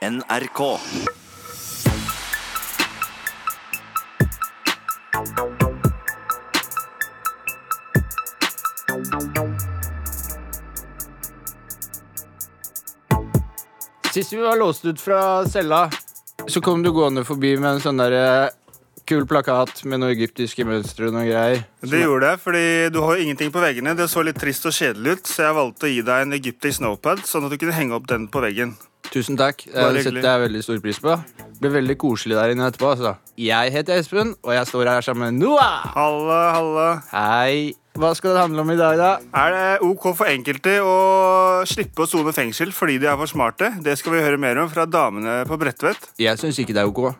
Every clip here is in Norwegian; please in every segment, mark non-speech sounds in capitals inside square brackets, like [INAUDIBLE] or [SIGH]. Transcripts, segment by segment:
NRK. Sist vi var låst ut fra cella, så kom du gående forbi med en sånn der eh, kul plakat med noen egyptiske mønstre og noen greier. Det gjorde jeg, fordi du har jo ingenting på veggene. Det så litt trist og kjedelig ut, så jeg valgte å gi deg en egyptisk snowpad, sånn at du kunne henge opp den på veggen. Tusen takk. Det setter jeg veldig stor pris på. Det ble veldig koselig der inne etterpå. Altså. Jeg heter Espen, og jeg står her sammen med Noah. Halle, halle. Hei. Hva skal det handle om i dag, da? Er det ok for enkelte å slippe å sone fengsel fordi de er for smarte? Det skal vi høre mer om fra damene på Bredtvet. Jeg syns ikke det er ok.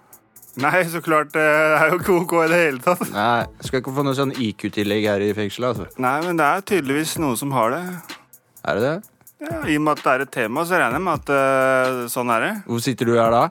Nei, så klart eh, det er jo ikke ok i det hele tatt. Nei, skal ikke få noe sånn IQ-tillegg her i fengselet. Altså. Nei, men det er tydeligvis noen som har det. Er det det? Ja, I og med at det er et tema, så regner jeg med at uh, sånn er det. Hvor sitter du her da? [LAUGHS]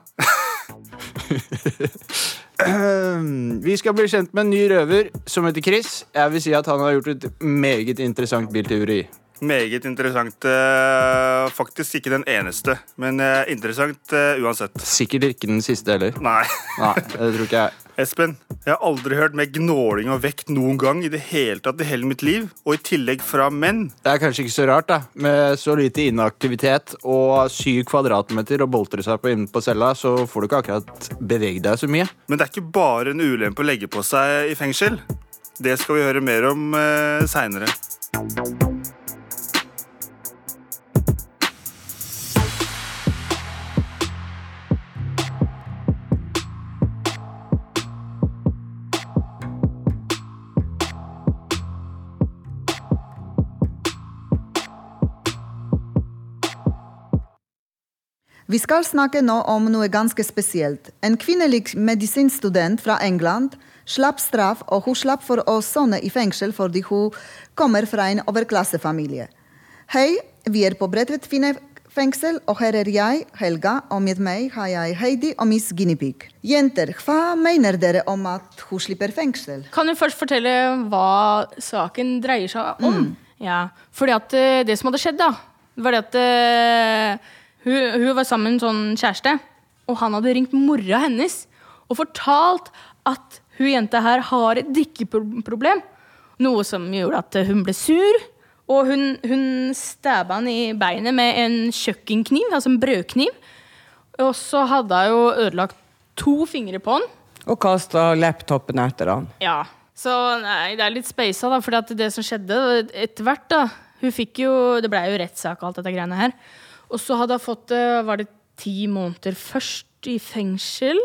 Vi skal bli kjent med en ny røver som heter Chris. Jeg vil si at han har gjort et meget interessant bilteori. Meget interessant. eh, faktisk ikke den eneste, men eh, interessant eh, uansett. Sikkert ikke den siste heller. Nei. Nei, det tror ikke jeg. [LAUGHS] Espen, jeg har aldri hørt mer gnåling og vekt noen gang i det hele tatt i hele mitt liv, og i tillegg fra menn. Det er kanskje ikke så rart, da. Med så lite inaktivitet og syv kvadratmeter og boltre seg på inne på cella, så får du ikke akkurat beveget deg så mye. Men det er ikke bare en ulempe å legge på seg i fengsel. Det skal vi høre mer om eh, seinere. Vi skal snakke nå om noe ganske spesielt. En kvinnelig medisinstudent fra England slapp straff, og hun slapp for å sone i fengsel fordi hun kommer fra en overklassefamilie. Hei, vi er på Bredtvet fengsel, og her er jeg, Helga, og med meg har jeg Heidi og Miss Guinevere. Jenter, hva mener dere om at hun slipper fengsel? Kan du først fortelle hva saken dreier seg om? Ja, fordi at eh, det som hadde skjedd, da, var det at eh, hun, hun var sammen med en sånn kjæreste, og han hadde ringt mora hennes og fortalt at hun jenta her har et drikkeproblem. Noe som gjorde at hun ble sur, og hun, hun stabba han i beinet med en kjøkkenkniv, altså en brødkniv. Og så hadde hun jo ødelagt to fingre på han. Og kasta laptopen etter han. Ja, så nei, det er litt speisa, da, for det som skjedde etter hvert, da Hun fikk jo Det blei jo rettssak og alt dette greiene her. Og så hadde hun fått eh, Var det ti måneder først i fengsel?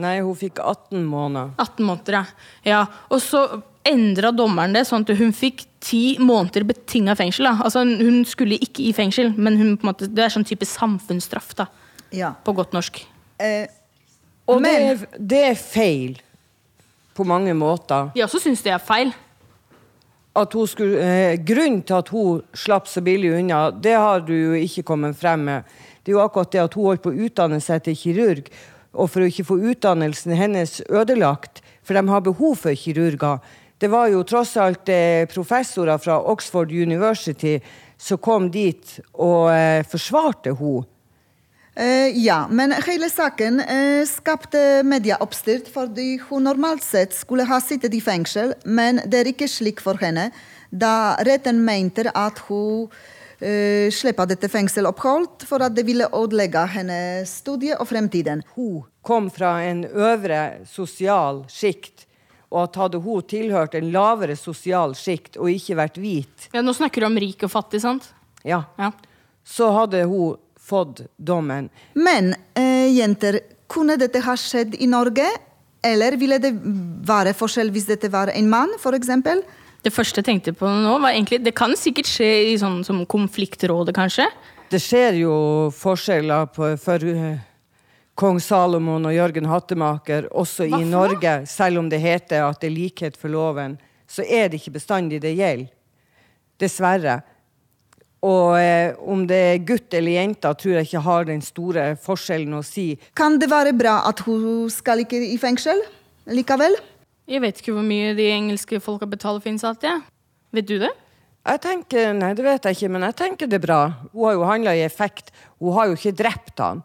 Nei, hun fikk 18 måneder. 18 måneder, ja. ja. Og så endra dommeren det sånn at hun fikk ti måneder betinga fengsel. Da. Altså, hun skulle ikke i fengsel, men hun, på en måte, det er sånn type samfunnsstraff, da, Ja. på godt norsk. Eh, Og det er, det er feil på mange måter. De også syns det er feil. At hun skulle, eh, grunnen til at hun slapp så billig unna, det har du jo ikke kommet frem med. Det er jo akkurat det at hun holdt på å utdanne seg til kirurg, og for å ikke få utdannelsen hennes ødelagt, for de har behov for kirurger. Det var jo tross alt eh, professorer fra Oxford University som kom dit og eh, forsvarte henne. Eh, ja, men hele saken eh, skapte medieoppstyrt fordi hun normalt sett skulle ha sittet i fengsel, men det er ikke slik for henne, da retten mente at hun uh, slipper dette fengselopphold for at det ville ødelegge hennes studie og fremtiden. hun kom fra en øvre sosial sjikt, og at hadde hun tilhørt en lavere sosial sjikt og ikke vært hvit, Ja, nå snakker du om rik og fattig, sant? ja, Ja. så hadde hun fått dommen. Men eh, jenter, kunne dette ha skjedd i Norge? Eller ville det være forskjell hvis dette var en mann, f.eks.? Det første jeg tenkte på nå, var egentlig Det kan sikkert skje i sånn som konfliktrådet, kanskje. Det skjer jo forskjeller på, for eh, kong Salomon og Jørgen Hattemaker, også Hva i for Norge. Selv om det heter at det er likhet for loven, så er det ikke bestandig det gjelder. Dessverre. Og eh, om det er gutt eller jente, tror jeg ikke har den store forskjellen å si. Kan det være bra at hun skal ikke i fengsel likevel? Jeg vet ikke hvor mye de engelske folka betaler for innsatte. Ja. Vet du det? Jeg tenker, Nei, det vet jeg ikke, men jeg tenker det er bra. Hun har jo handla i effekt. Hun har jo ikke drept han.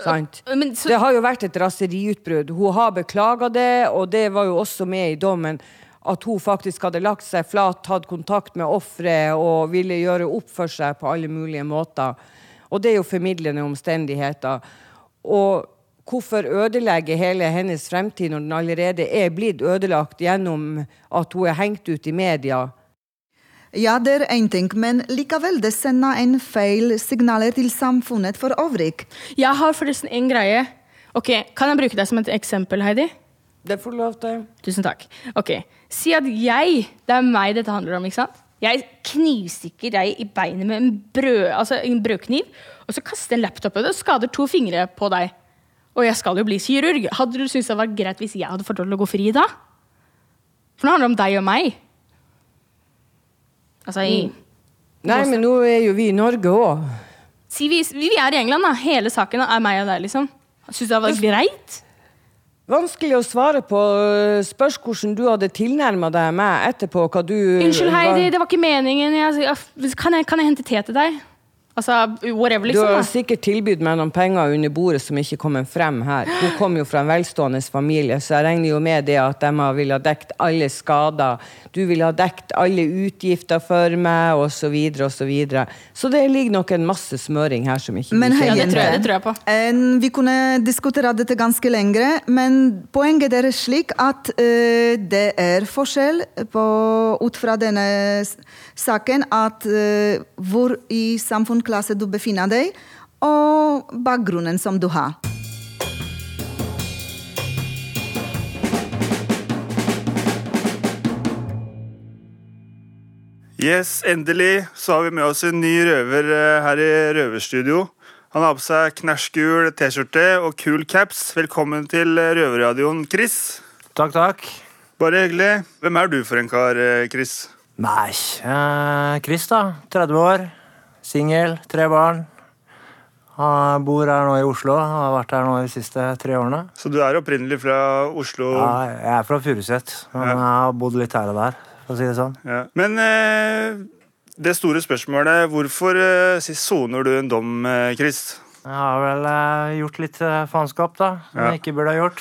Sant? Men så, Det har jo vært et raseriutbrudd. Hun har beklaga det, og det var jo også med i dommen. At hun faktisk hadde lagt seg flat, tatt kontakt med offeret og ville gjøre opp for seg på alle mulige måter. Og det er jo formidlende omstendigheter. Og hvorfor ødelegge hele hennes fremtid når den allerede er blitt ødelagt gjennom at hun er hengt ut i media? Ja, det er én ting, men likevel det sender en feil signaler til samfunnet for øvrig. jeg har forresten en greie. Ok, Kan jeg bruke deg som et eksempel, Heidi? Det får du lov til. Tusen takk. Ok, Si at jeg Det er meg dette handler om. ikke sant? Jeg knivstikker deg i beinet med en, brød, altså en brødkniv, og så kaster jeg en laptop og skader to fingre på deg. Og jeg skal jo bli kirurg. Hadde du syntes det var greit hvis jeg hadde fått lov til å gå fri da? For nå handler det om deg og meg. Altså, i, Nei, men nå er jo vi i Norge òg. si vi, vi er i England, da. Hele saken er meg og deg, liksom. Syns du det var greit? Vanskelig å svare på. Spørs hvordan du hadde tilnærma deg meg etterpå. Hva du Unnskyld, Heidi, var... det var ikke meningen. Jeg, jeg, kan, jeg, kan jeg hente te til deg? Altså, whatever, Du liksom. har sikkert tilbudt meg noen penger under bordet som ikke kommer frem her. Hun kom jo fra en velstående familie, så jeg regner jo med det at de vil ville ha dekt alle skader. Du ville ha dekt alle utgifter for meg, osv., osv. Så, videre, og så, videre. så det ligger nok en masse smøring her som ikke Men hei, Ja, det tror jeg- det tror jeg på. En, vi kunne diskutere dette ganske lengre, men poenget er slik at eh, det er forskjell på, ut fra denne saken at eh, hvor i samfunnsklasse du befinner deg, og bakgrunnen som du har. Yes, endelig så har vi med oss en ny røver eh, her i Røverstudio. Han har på seg knæsjgul T-skjorte og kul caps. Velkommen til eh, Røverradioen, Chris. Takk, takk. Bare hyggelig. Hvem er du for en kar, eh, Chris? Nei, eh, Chris da, 30 år, singel, tre barn. Han bor her nå i Oslo, har vært her nå de siste tre årene. Så du er opprinnelig fra Oslo? Ja, jeg er fra Furuset, men jeg har bodd litt her og der, for å si det sånn. Ja. Men eh, det store spørsmålet, hvorfor eh, soner du en dom, eh, Chris? Jeg har vel eh, gjort litt eh, faenskap, da, som Ja. jeg ikke burde ha gjort.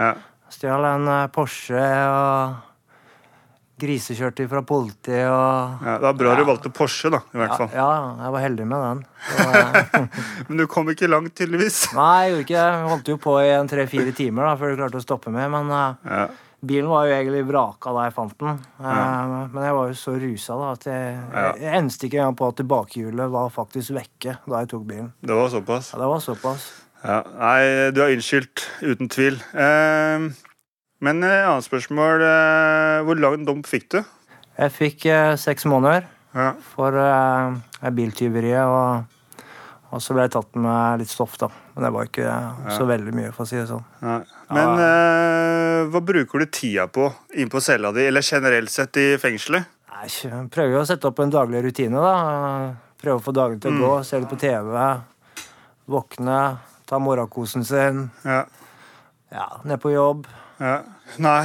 Ja. Stjal en eh, Porsche og grisekjørte fra politiet og Ja, det var bra du valgte Porsche, da, i hvert ja, fall. ja, jeg var heldig med den. Eh, [LAUGHS] Men du kom ikke langt, tydeligvis. [LAUGHS] Nei, jeg gjorde ikke det. Jeg holdt jo på i en tre-fire timer da, før du klarte å stoppe meg. Men Ja. bilen var jo egentlig vraka da jeg fant den. Eh, Men jeg var jo så rusa da at jeg, Ja. jeg enste ikke engang på at tilbakehjulet var faktisk vekke da jeg tok bilen. Det var såpass. Ja, det var såpass. Ja. Nei, du er unnskyldt, uten tvil. Eh, men et annet spørsmål. Eh, hvor lang dom fikk du? Jeg fikk eh, seks måneder Ja. for eh, biltyveriet, og, og så ble jeg tatt med litt stoff, da. Men det var ikke så veldig mye, for å si det sånn. Ja. Men eh, hva bruker du tida på inn på cella di, eller generelt sett i fengselet? Nei, jeg prøver å sette opp en daglig rutine, da. Prøve å få dagen til å gå, se litt på TV. Våkne, ta morgenkosen sin. Ja. Ja, ned på jobb. Ja. Nei,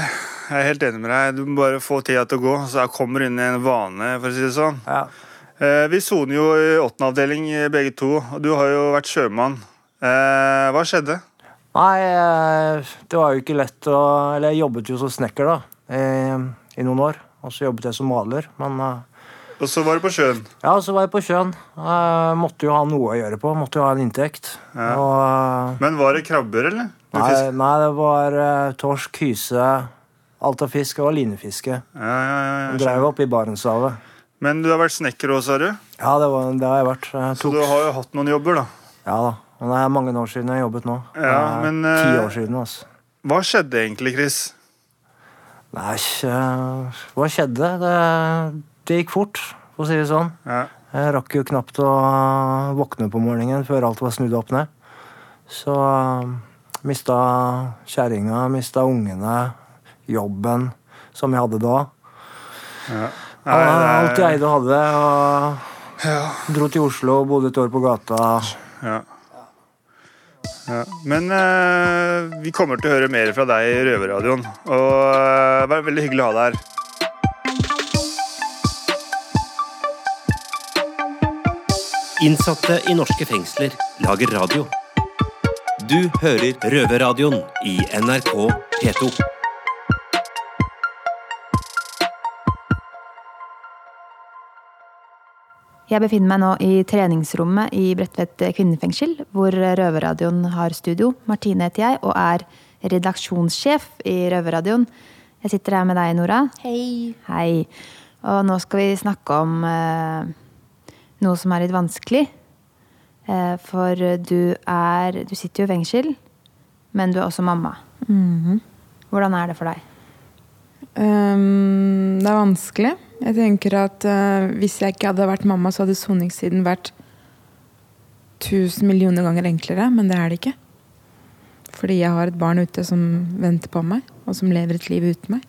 jeg er helt enig med deg. Du må bare få tida til å gå. Så jeg kommer inn i en vane, for å si det sånn. Ja. Eh, vi soner jo i åttende avdeling eh, begge to, og du har jo vært sjømann. Eh, hva skjedde? Nei, det var jo ikke lett å Eller jeg jobbet jo som snekker, da, i, i noen år. Og så jobbet jeg som maler. Men Og så var du på sjøen. ja, så var jeg på sjøen. Jeg måtte jo ha noe å gjøre på. Måtte jo ha en inntekt. Ja. Og Men var det krabber, eller? Nei, nei, det var uh, torsk, hyse, alt av fisk. Det var linefiske. Ja, ja, ja. Drev opp i Barentshavet. Men du har vært snekker òg, sa du? Ja, det, var, det har jeg vært. Jeg Så du har jo hatt noen jobber, da. Ja da. Men det er mange år siden jeg har jobbet nå. Ja, men, Ti eh, år siden, altså. Hva skjedde egentlig, Chris? Nei, eh, hva skjedde? Det, det gikk fort, for å si det sånn. Ja. Jeg rakk jo knapt å våkne på morgenen før alt var snudd opp ned. Så mista kjerringa, mista ungene, jobben som jeg hadde da. Ja. Ja, Nei, det alt jeg eide og hadde. Og dro til Oslo, og bodde et år på gata. Ja. Ja. Men eh, vi kommer til å høre mer fra deg i Røverradioen. Og eh, det var veldig hyggelig å ha deg her. Innsatte i norske fengsler lager radio. Du hører Røverradioen i NRK P2. Jeg befinner meg nå i treningsrommet i Bredtvet kvinnefengsel, hvor Røverradioen har studio. Martine heter jeg og er redaksjonssjef i Røverradioen. Jeg sitter her med deg, Nora. Hei. Hei. Og nå skal vi snakke om eh, noe som er litt vanskelig. Eh, for du er Du sitter jo i fengsel, men du er også mamma. Hvordan er det for deg? Um, det er vanskelig. Jeg tenker at uh, hvis jeg ikke hadde vært mamma, så hadde soningstiden vært tusen millioner ganger enklere, men det er det ikke. Fordi jeg har et barn ute som venter på meg, og som lever et liv uten meg.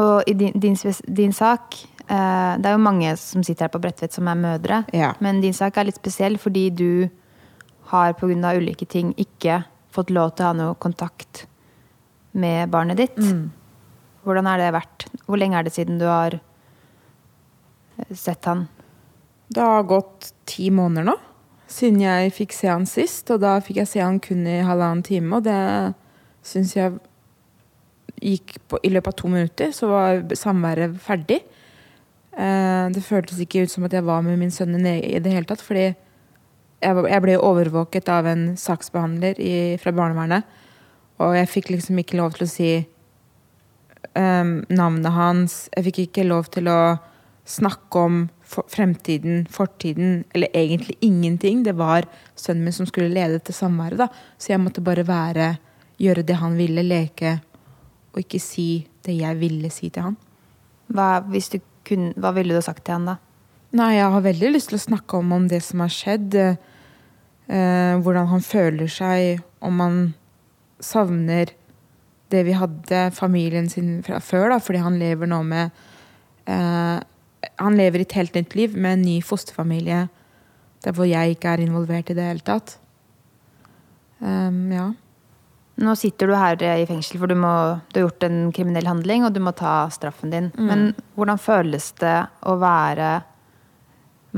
Og i din, din, din sak Det er jo mange som sitter her på Bredtvet som er mødre. Ja. Men din sak er litt spesiell fordi du har pga. ulike ting ikke fått lov til å ha noe kontakt med barnet ditt. Mm. Hvordan har det vært? Hvor lenge er det siden du har eh, sett han? Det har gått ti måneder nå siden jeg fikk se han sist, og da fikk jeg se han kun i halvannen time, og det syns jeg gikk på I løpet av to minutter så var samværet ferdig. Eh, det føltes ikke ut som at jeg var med min sønn i det hele tatt, fordi jeg, ble overvåket av en saksbehandler fra barnevernet, og jeg fikk liksom ikke lov til å si em, navnet hans. Jeg fikk ikke lov til å snakke om fremtiden, fortiden, eller egentlig ingenting. Det var sønnen min som skulle lede til samværet, da. Så jeg måtte bare være, gjøre det han ville, leke, og ikke si det jeg ville si til han. Hva, hvis du kun, hva ville du sagt til han da? Nei, jeg har veldig lyst til å snakke om, om det som har skjedd. eh, eh, hvordan han føler seg, om han savner det vi hadde, familien sin fra før, da, fordi han lever nå med eh, Han lever et helt nytt liv med en ny fosterfamilie der hvor jeg ikke er involvert i det hele tatt. Um, ja. Nå sitter du her i fengsel, for du, må, du har gjort en kriminell handling, og du må ta straffen din. Men hvordan føles det å være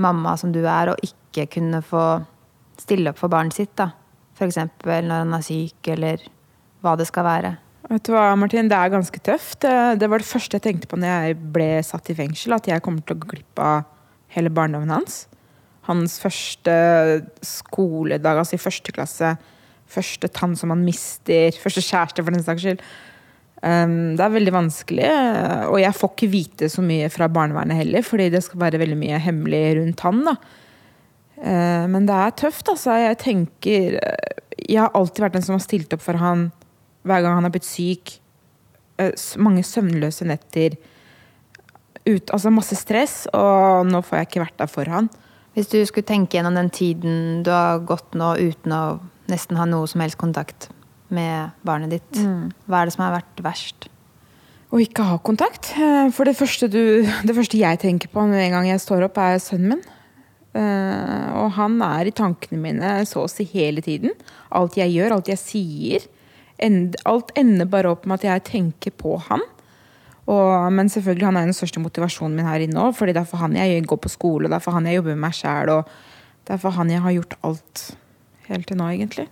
mamma som du er, og ikke kunne få stille opp for barnet sitt, da? Eksempel når han er syk, eller hva det skal være. Vet du hva, Martin, det er ganske tøft. Det, det var det første jeg tenkte på når jeg ble satt i fengsel, at jeg kommer til å gå glipp av hele barndommen hans. Hans første skoledag, altså i første klasse. Første tann som han mister. Første kjæreste, for den saks skyld. Um, det er veldig vanskelig, og jeg får ikke vite så mye fra barnevernet heller, fordi det skal være veldig mye hemmelig rundt han. da. Uh, men det er tøft, altså. Jeg tenker eh, Jeg har alltid vært den som har stilt opp for han hver gang han har blitt syk. Uh, mange søvnløse netter. Ut, altså masse stress, og nå får jeg ikke vært der for han. Hvis du skulle tenke gjennom den tiden du har gått nå uten å nesten ha noe som helst kontakt med barnet ditt, hva er det som har vært verst? Å ikke ha kontakt. Eh, For det første, du, det første jeg tenker på med en gang jeg står opp, er sønnen min. Eh, og han er i tankene mine så å si hele tiden. Alt jeg gjør, alt jeg sier. Alt ender bare opp med at jeg tenker på han. Og, men selvfølgelig, han er den største motivasjonen min her inne òg. For det er for han jeg går på skole, det er for han jeg jobber med meg sjæl. Og det er for han jeg har gjort alt helt til nå, egentlig.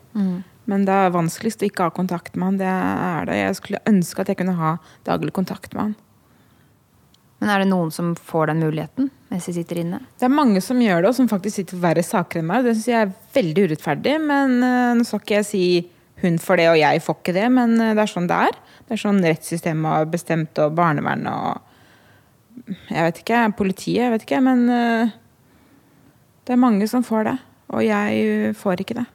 Men det er vanskeligst å ikke ha kontakt med han. Det er det. Jeg skulle ønske at jeg kunne ha daglig kontakt med han. Men er det noen som får den muligheten mens de sitter inne? Det er mange som gjør det, og som faktisk sitter for verre saker enn meg. Det syns jeg er veldig urettferdig. Men eh, nå skal ikke jeg si hun får det, og jeg får ikke det. Men eh, det er sånn det er. Det er sånn rettssystemet har bestemt, og barnevernet og Jeg vet ikke. Politiet, jeg vet ikke. Men eh, det er mange som får det. Og jeg eh, får ikke det.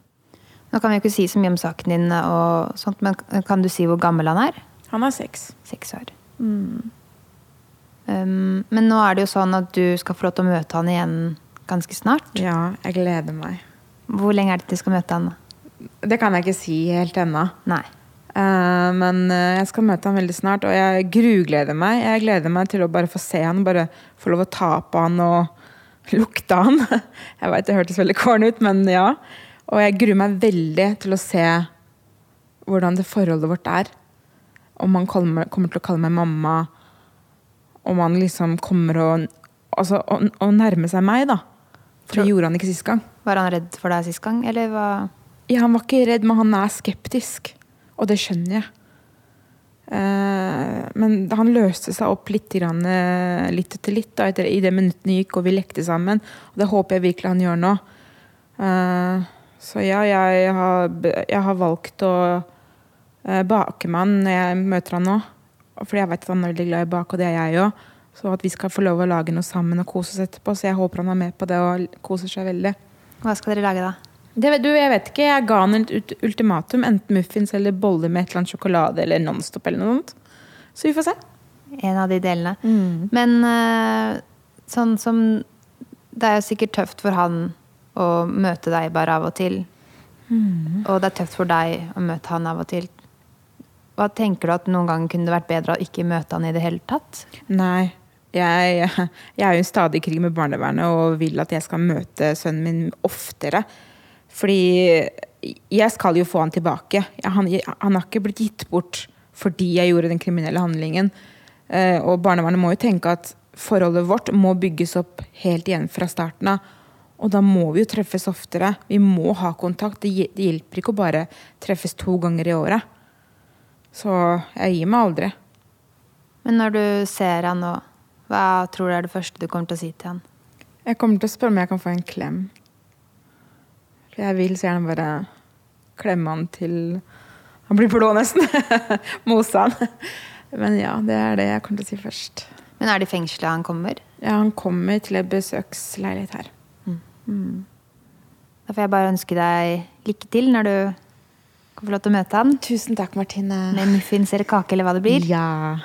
Nå kan vi ikke si så mye om saken din, og sånt, men kan du si hvor gammel han er? Han er seks. Seks år. Um, men nå er det jo sånn at du skal få lov til å møte han igjen ganske snart. Ja, jeg gleder meg. Hvor lenge er det til du skal møte han? Det kan jeg ikke si helt ennå. Nei. Uh, men eh, jeg skal møte han veldig snart, og jeg grugleder meg. Jeg gleder meg til å bare få se han, bare få lov å ta på han og lukte han. [LAUGHS] Jeg veit det hørtes veldig corny ut, men ja. Og jeg gruer meg veldig til å se hvordan det forholdet vårt er. Om han kommer, kommer til å kalle meg mamma. Om han liksom kommer å Altså å, å nærme seg meg, da. For det gjorde han ikke sist gang. Var han redd for deg sist gang, eller hva? Ja, han var ikke redd, men han er skeptisk. Og det skjønner jeg. Eh, men han løste seg opp litt, eh, litt etter litt da, etter, i det minuttene gikk og vi lekte sammen. Og det håper jeg virkelig han gjør nå. Eh, så ja, jeg har, jeg har valgt å bake med han når jeg møter han nå. Fordi jeg vet at han er veldig glad i bak, og det er jeg òg. Så at vi skal få lov å lage noe sammen og kose oss etterpå. Så jeg håper han er med på det og koser seg veldig. Hva skal dere lage da? Det, du, jeg vet ikke, jeg ga han et ultimatum. Enten muffins eller boller med et eller annet sjokolade eller Nonstop eller noe sånt. Så vi får se. En av de delene. Men eh, sånn som Det er jo sikkert tøft for han å møte deg bare av og til. Og det er tøft for deg å møte han av og til. Hva tenker du at noen ganger kunne det vært bedre å ikke møte han i det hele tatt? Nei. Jeg, jeg er jo i stadig krig med barnevernet og vil at jeg skal møte sønnen min oftere. Fordi jeg skal jo få han tilbake. Han, han har ikke blitt gitt bort fordi jeg gjorde den kriminelle handlingen. Eh, Og barnevernet må jo tenke at forholdet vårt må bygges opp helt igjen fra starten av. Og da må vi jo treffes oftere. Vi må ha kontakt. Det det hjelper ikke å bare treffes to ganger i året. Så jeg gir meg aldri. Men når du ser han nå, hva tror du er det første du kommer til å si til han? Jeg kommer til å spørre om jeg kan få en klem. For jeg vil så gjerne bare klemme han til han blir blå, nesten. [LAUGHS] Mose han. Men ja, det er det jeg kommer til å si først. Men er det i fengselet han kommer? Ja, han kommer til en besøksleilighet her. Da får jeg bare ønske deg lykke til når du kan få lov til å møte han. Tusen takk, Martine. Med muffins eller kake eller hva det blir. Ja.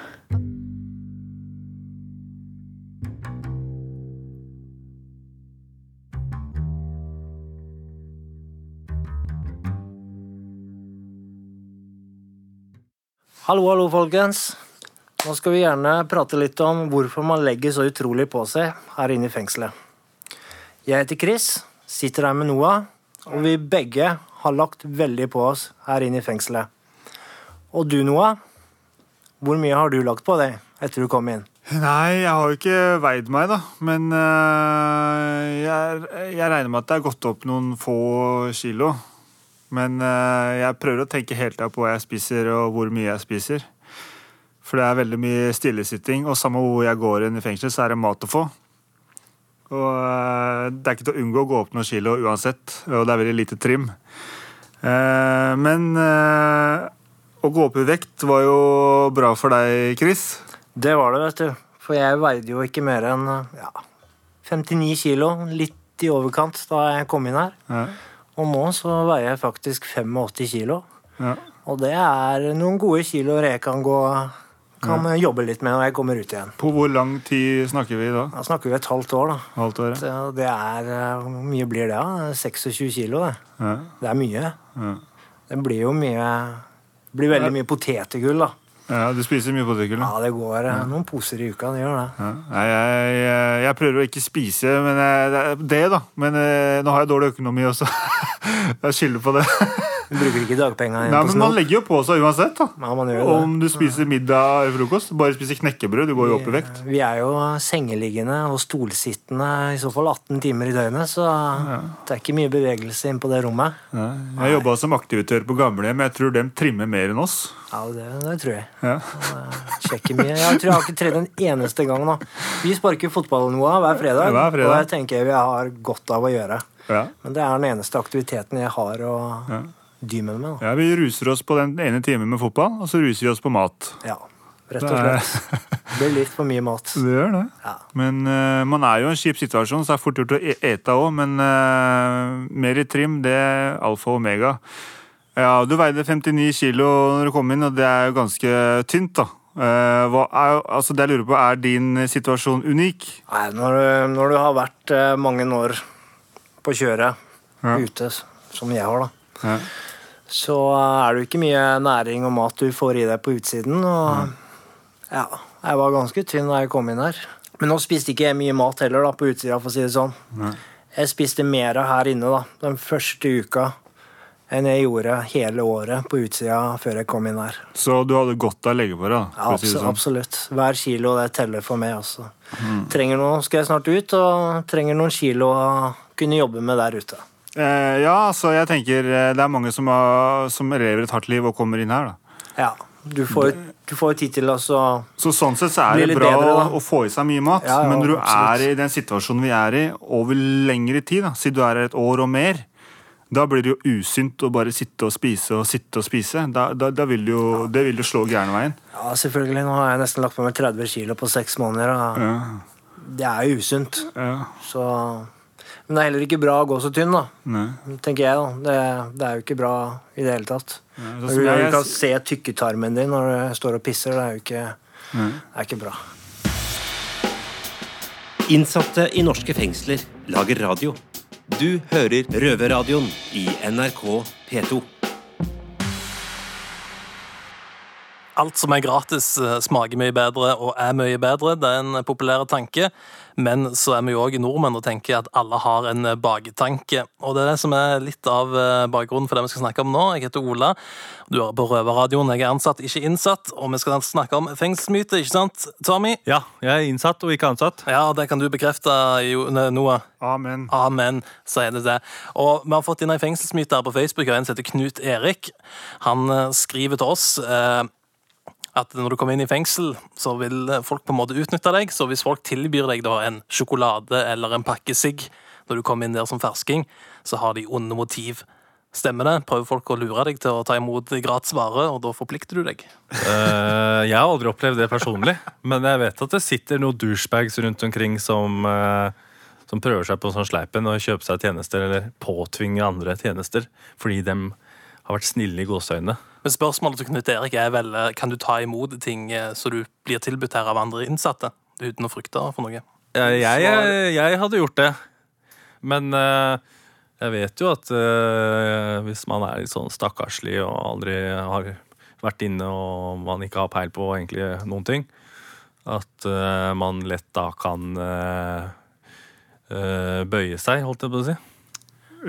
Hallo, hallo, folkens. Nå skal vi gjerne prate litt om hvorfor man legger så utrolig på seg her inne i fengselet. Jeg heter Chris, sitter her med Noah, og vi begge har lagt veldig på oss her inne i fengselet. Og du, Noah, hvor mye har du lagt på deg etter du kom inn? Nei, jeg har jo ikke veid meg, da. Men øh, jeg, jeg regner med at det er gått opp noen få kilo. Men øh, jeg prøver å tenke helt av på hva jeg spiser, og hvor mye jeg spiser. For det er veldig mye stillesitting, og samme hvor jeg går inn i fengsel, så er det mat å få. Og øh, det er ikke til å unngå å gå opp noen kilo uansett, og det er veldig lite trim. Eh, men å gå opp i vekt var jo bra for deg, Chris. Det var det, vet du. For jeg veide jo ikke mer enn ja, 59 kilo, litt i overkant da jeg kom inn her. Ja. Og nå så veier jeg faktisk 85 kilo. Ja. Og det er noen gode kiloer jeg kan gå kan jobbe litt med når jeg kommer ut igjen. På hvor lang tid snakker vi da? Da snakker vi et halvt år, da. Halvt år? ja. Det er eh, Hvor mye blir det, da? 26 kilo, det. Ja. Det er mye. Ja. Det blir jo mye Det blir veldig mye potetgull, da. Ja, du spiser mye potetgull? Ja, det går ja. noen poser i uka. Det gjør det. Ja. Jeg, jeg, jeg prøver å ikke spise men jeg, det, er da. Men eh, nå har jeg dårlig økonomi også. [LAUGHS] jeg skylder på det. [LAUGHS] Du bruker ikke dagpenger igjen Nei, men Man legger jo på seg uansett. da. Ja. Om du spiser middag eller frokost. Bare spiser knekkebrød, du går jo opp i vekt. Vi er jo sengeliggende og stolsittende i så fall 18 timer i døgnet, så det er ikke mye bevegelse inn på det rommet. Ja. Jeg jobba som aktivitør på gamlehjem. Jeg tror de trimmer mer enn oss. Ja, det, det tror jeg. Ja. Sjekker mye. Jeg tror jeg har ikke trent en eneste gang nå. Vi sparker fotball noe hver fredag, Hver fredag. og det tenker jeg vi har godt av å gjøre. Ja. Men det er den eneste aktiviteten jeg har å dy meg med. Da. ja, Vi ruser oss på den ene timen med fotball, og så ruser vi oss på mat. Ja, rett og slett. Det blir litt for mye mat. [LAUGHS] Det gjør det. Ja. Men uh, man er jo i en kjip situasjon, så det er fort gjort å e- ete òg. Men uh, mer i trim, det er alfa og omega. Ja, Du veide 59 kilo når du kom inn, og det er jo ganske tynt, da. Uh, hva er, altså det jeg lurer på, er din situasjon unik? Nei, når, du- når du har vært mange år på kjøret Ja. ute, som jeg har, da, Ja. Så er det jo ikke mye næring og mat du får i deg på utsiden. Og ja, jeg var ganske tynn da jeg kom inn her. Men nå spiste ikke jeg mye mat heller da, på utsida, for å si det sånn. Jeg spiste mer her inne da, den første uka enn jeg gjorde hele året på utsida før jeg kom inn her. Så du hadde godt av legge på deg? Ja, si sånn. absolutt. Hver kilo det teller for meg. Altså. Trenger noe, skal jeg snart ut, og trenger noen kilo å kunne jobbe med der ute. Eh, ja, så jeg tenker eh, det er mange som, har, som lever et hardt liv og kommer inn her. da. Ja. Du får, du får tid til å så Så sånn sett så er det bra bedre, å, å få i seg mye mat. Ja, ja, men når du absolutt. er i den situasjonen vi er i over lengre tid, da, siden du er her et år og mer, da blir det jo usynt å bare sitte og spise og sitte og spise. Da, da, da vil du jo, det vil jo slå gærne veien. Ja, selvfølgelig. Nå har jeg nesten lagt på meg 30 kilo på seks måneder. Ja, Det er jo usunt. ja, Så Men det er heller ikke bra å gå så tynn, da. nei. Tenker jeg, da. Det, det er jo ikke bra i det hele tatt. Nei, sånn du, jeg- kan se tykketarmen din når du står og pisser. Det er jo ikke, Nei. det er ikke bra. Innsatte i norske fengsler lager radio. Du hører Røverradioen i NRK P2. Alt som er gratis, eh, smaker mye bedre og er mye bedre. Det er en populær tanke. Men så er vi jo òg nordmenn og tenker at alle har en eh, baktanke. Og det er det som er litt av eh, bakgrunnen for det vi skal snakke om nå. Jeg heter Ola. Du hører på Røverradioen. Jeg er ansatt, ikke innsatt. Og vi skal snakke om fengselsmyte, ikke sant, Tommy? Ja, jeg er innsatt og ikke ansatt. Ja, det kan du bekrefte, Noah. Amen. Amen, sier det det. Og vi har fått inn ei fengselsmyte her på Facebook og en som heter Knut Erik. Han eh, skriver til oss eh, at når du kommer inn i fengsel, så vil folk på en måte utnytte deg. Så hvis folk tilbyr deg da en sjokolade eller en pakke sigg når du kommer inn der som fersking, så har de onde motiv. Stemmer det? Prøver folk å lure deg til å ta imot gratis vare, og da forplikter du deg. Uh, jeg har aldri opplevd det personlig, men jeg vet at det sitter noen douchebags rundt omkring som, uh, som prøver seg på sånn sleipen og kjøper seg tjenester, eller påtvinge andre tjenester, fordi de har vært snille i gåseøynene. Men spørsmålet til Knut Erik er vel eh, kan du ta imot ting eh, så du blir tilbudt her av andre innsatte, uten å frykte for noe? Jeg, jeg, jeg hadde gjort det, men eh, jeg vet jo at hvis man er litt sånn stakkarslig og aldri har vært inne og man ikke har peil på egentlig noen ting, at man lett da kan bøye seg, holdt jeg på å si.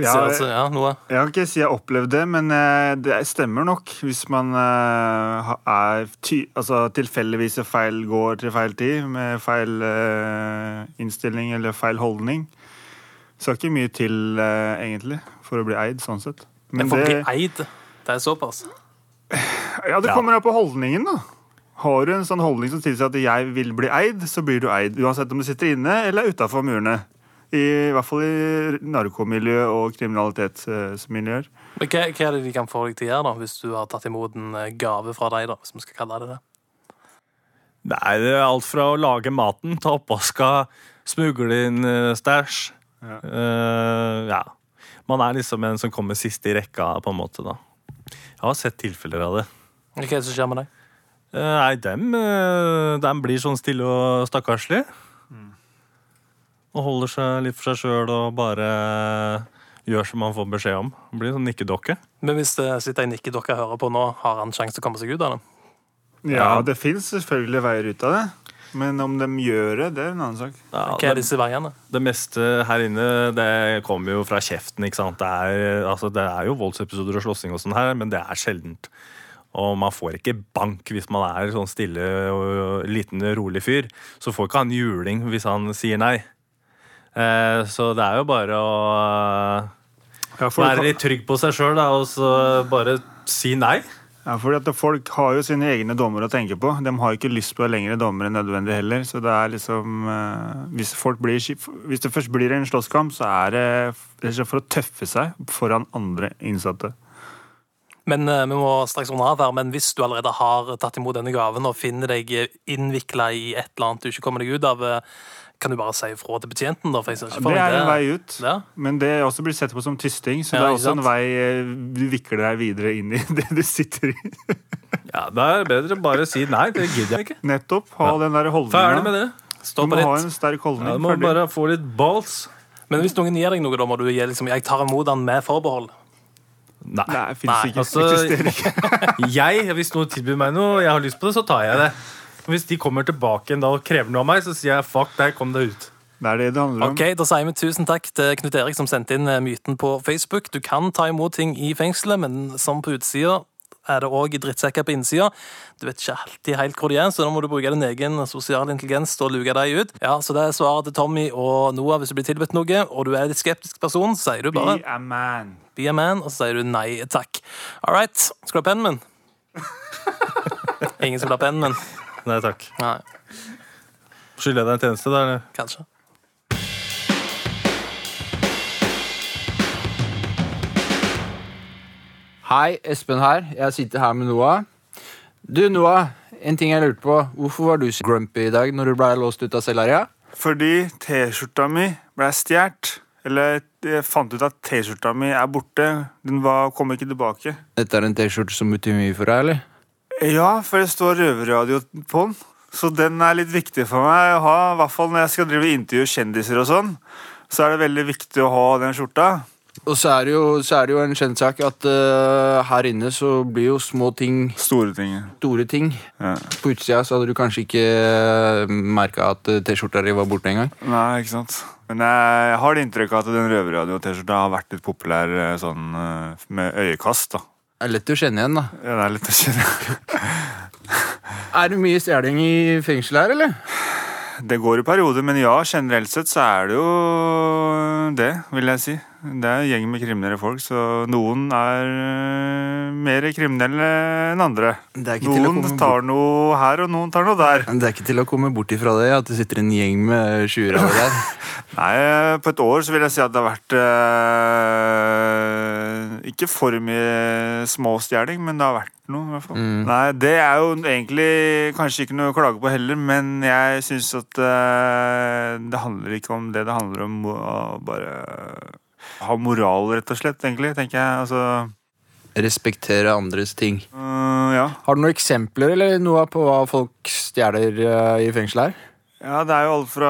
Ja, Så, altså, ja, noe. Jeg kan ikke si jeg har opplevd det, men eh, det stemmer nok. Hvis man eh, er ty altså, tilfeldigvis i feil går til feil tid, med feil eh, innstilling eller feil holdning. Så er ikke mye til, egentlig, for å bli eid, sånn sett. Men for å bli eid, det er såpass. [SIGHS] ja, det kommer an på holdningen, da. Har du en sånn holdning som tilsier at jeg vil bli eid, så blir du eid. Uansett om du sitter inne eller utafor murene. I, hvert fall i narkomiljø og kriminalitetsmiljøer. Men hva, hva er det de kan få deg til å gjøre da, hvis du har tatt imot en eh, gave fra deg? da, hvis vi skal kalle det det? Nei, det er alt fra å lage maten, ta oppvaska, smugle inn uh, stæsj. Ja. Uh, ja. Man er liksom en som kommer sist i rekka, på en måte, da. Jeg har sett tilfeller av det. Hva er det som skjer med deg? Eh, nei, dem, eh, dem blir sånn stille og stakkarslig. Og holder seg litt for seg sjøl og bare gjør som han får beskjed om. Blir sånn nikkedokke. Men hvis det sitter en nikkedokke og hører på nå, har han sjanse til å komme seg ut av det? Ja, det fins selvfølgelig veier ut av det. Men om de gjør det, det er en annen sak. Ja, Hva det, er disse veiene? det meste her inne det kommer jo fra kjeften. ikke sant? Det er, altså, det er jo voldsepisoder og slåssing, og sånn her, men det er sjeldent. Og man får ikke bank hvis man er sånn stille og liten, rolig fyr. Så får ikke han juling hvis han sier nei. Eh, så det er jo bare å Ja, være litt trygg på seg sjøl og så bare si nei. ja, fordi at folk har jo sine egne dommer å tenke på. De har ikke lyst på lengre dommer enn nødvendig heller. Så det er liksom eh, hvis, folk blir, hvis det først blir en slåsskamp, så er det for å tøffe seg foran andre innsatte. Men eh, vi må straks runde av her, men hvis du allerede har tatt imot denne gaven og finner deg innvikla i et eller annet du ikke kommer deg ut av, eh, kan du bare si ifra til betjenten? da? For jeg ser ikke for Det er en vei ut. Ja. Men det er også blir sett på som tysting, så Ja, det er også en vei eh, du vikler deg videre inn i [LAUGHS] det du sitter i. Ja, da er det bedre bare å si nei. Det gidder jeg ikke. Nettopp. Ha den der holdninga. Ferdig med det. Stå Du må ha en sterk holdning. Ja, du må ferdig. bare få litt balls. Men hvis noen gir deg noe, da må du gi liksom Jeg tar imot den med forbehold. Nei. Nei, Nei, ikke. altså- ikke. [LAUGHS] Jeg, Hvis noen tilbyr meg noe, jeg har lyst på det, så tar jeg det. Hvis de kommer tilbake igjen da og krever noe av meg, så sier jeg fuck deg, kom deg ut. Det er det det handler om. Ok, Da sier vi tusen takk til Knut Erik som sendte inn eh, myten på Facebook. Du kan ta imot ting i fengselet, men som på utsida er det òg drittsekker på innsida. Du vet ikke alltid helt hvor de er, så da må du bruke din egen sosiale intelligens til å luke dem ut. Ja, Så det er svaret til Tommy og Noah hvis du blir tilbudt noe, og du er litt skeptisk person, så sier du bare Be a man. Be a man, og så sier du nei takk. All right. Skal du ha pennen min? [LAUGHS] Ingen som vil ha pennen min? Nei takk. Nei, Skylder jeg deg en tjeneste, da? eller? kanskje. Hei, Espen her. Jeg sitter her med Noah. Du, Noah. En ting jeg lurte på. Hvorfor var du så grumpy i dag når du ble låst ut av cellaria? Fordi T-skjorta mi ble stjålet. Eller jeg fant ut at T-skjorta mi er borte. Den var, kom ikke tilbake. Dette er en T-skjorte som betyr mye for deg, eller? Ja, for det står røverradio på den. Så den er litt viktig for meg å ha. I hvert fall når jeg skal drive intervjue kjendiser og sånn. Så er det veldig viktig å ha den skjorta. Og så er det jo, er det jo en kjent sak at uh, her inne så blir jo små ting Store ting. store ting. Ja. På utsida så hadde du kanskje ikke uh, merka at eh, T-skjorta di var borte engang. Nei, ikke sant. Men jeg, har det inntrykk av at den røverradio-T-skjorta har vært litt populær eh, sånn eh, med øyekast. da. Det er lett å kjenne igjen, da. Ja, det er lett å kjenne. Er det mye stjeling i fengsel her, eller? Det går i perioder, men ja, generelt sett så er det jo det, vil jeg si. Det er en gjeng med kriminelle folk, så noen er øh, mer kriminelle enn andre. Noen tar noe her, og noen tar noe der. Men Det er ikke til å komme bort ifra det at det sitter en gjeng med sjuere der. [LAUGHS] Nei, på et år så vil jeg si at det har vært øh, Ikke for mye småstjeling, men det har vært noe, i hvert fall. Mm. Nei, det er jo egentlig kanskje ikke noe å klage på heller, men jeg syns at uh, det handler ikke om det. Det handler om å bare ha moral, rett og slett, egentlig, tenker jeg. Altså, Respektere andres ting. Uh, ja. Har du noen eksempler eller noe på hva folk stjeler uh, i fengsel her? ja, det er jo alt fra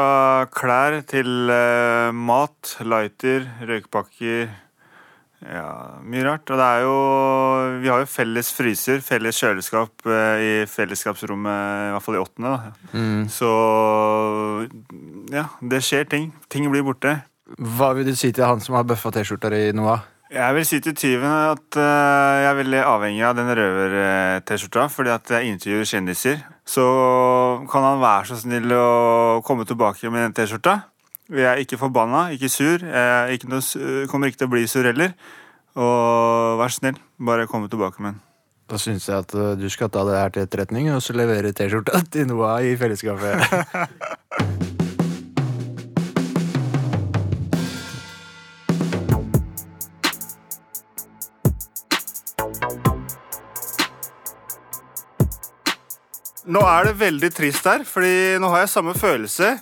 klær til mat, lighter, røykpakker Ja, mye rart. Og det er jo Vi har jo felles fryser, felles kjøleskap øh, i fellesskapsrommet, i hvert fall i åttende. Mm. Så ja, det skjer ting. Ting blir borte. Hva vil du si til han som har bøffa T-skjorta i Noah? Jeg vil si til tyven at øh, jeg er veldig avhengig av den røver-T-skjorta, fordi at jeg intervjuer kjendiser. Så kan han være så snill å komme tilbake med den T-skjorta. Jeg er ikke forbanna, ikke sur. Jeg ikke noe, kommer ikke til å bli sur heller. Og vær snill, bare komme tilbake med den. Da syns jeg at eh, du skal ta det her til etterretning og så levere T-skjorta [LAUGHS] til Noah i fellesskapet. Nå er det veldig trist her, fordi nå har jeg samme følelse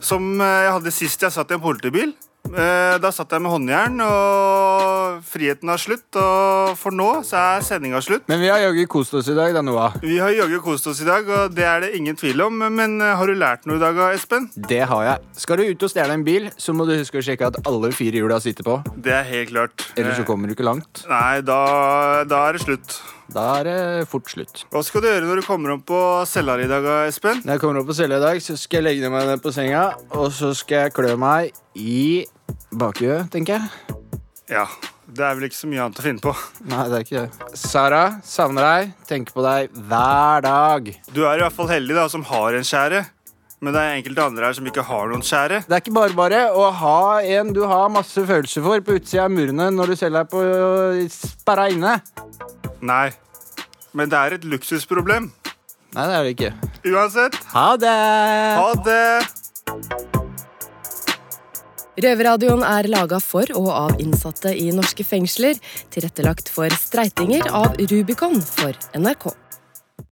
som eh, jeg hadde sist jeg satt i en politibil. Eh, Da satt jeg med håndjern, og friheten har slutt. Og for nå så er sendinga slutt. Men vi har jaggu kost oss i dag, da, Noah. Vi har jaggu kost oss i dag, og det er det ingen tvil om. Men eh, har du lært noe i dag, Espen? Det har jeg. Skal du ut og stjele en bil, så må du huske å sjekke at alle fire hjula sitter på. Det er helt klart. Ellers så kommer du ikke langt. Nei, da, da er det slutt. Da er det fort slutt. Hva skal du gjøre når du kommer opp på cella i dag, Espen? Når jeg kommer opp på cella i dag, så skal jeg legge meg ned på senga, og så skal jeg klø meg i bakhuet, tenker jeg. Ja. Det er vel ikke så mye annet å finne på. Nei, det er ikke det. Sara, savner deg. Tenker på deg hver dag. Du er i hvert fall heldig da, som har en skjære. Men det er enkelte andre her som ikke har noen skjære. Det er ikke bare bare å ha en du har masse følelser for på utsida av murene når du selv er på sperra inne. Nei. Men det er et luksusproblem. Nei, det er det ikke. Uansett. Ha det! Ha det! Røverradioen er laga for og av innsatte i norske fengsler. Tilrettelagt for streitinger av Rubicon for NRK.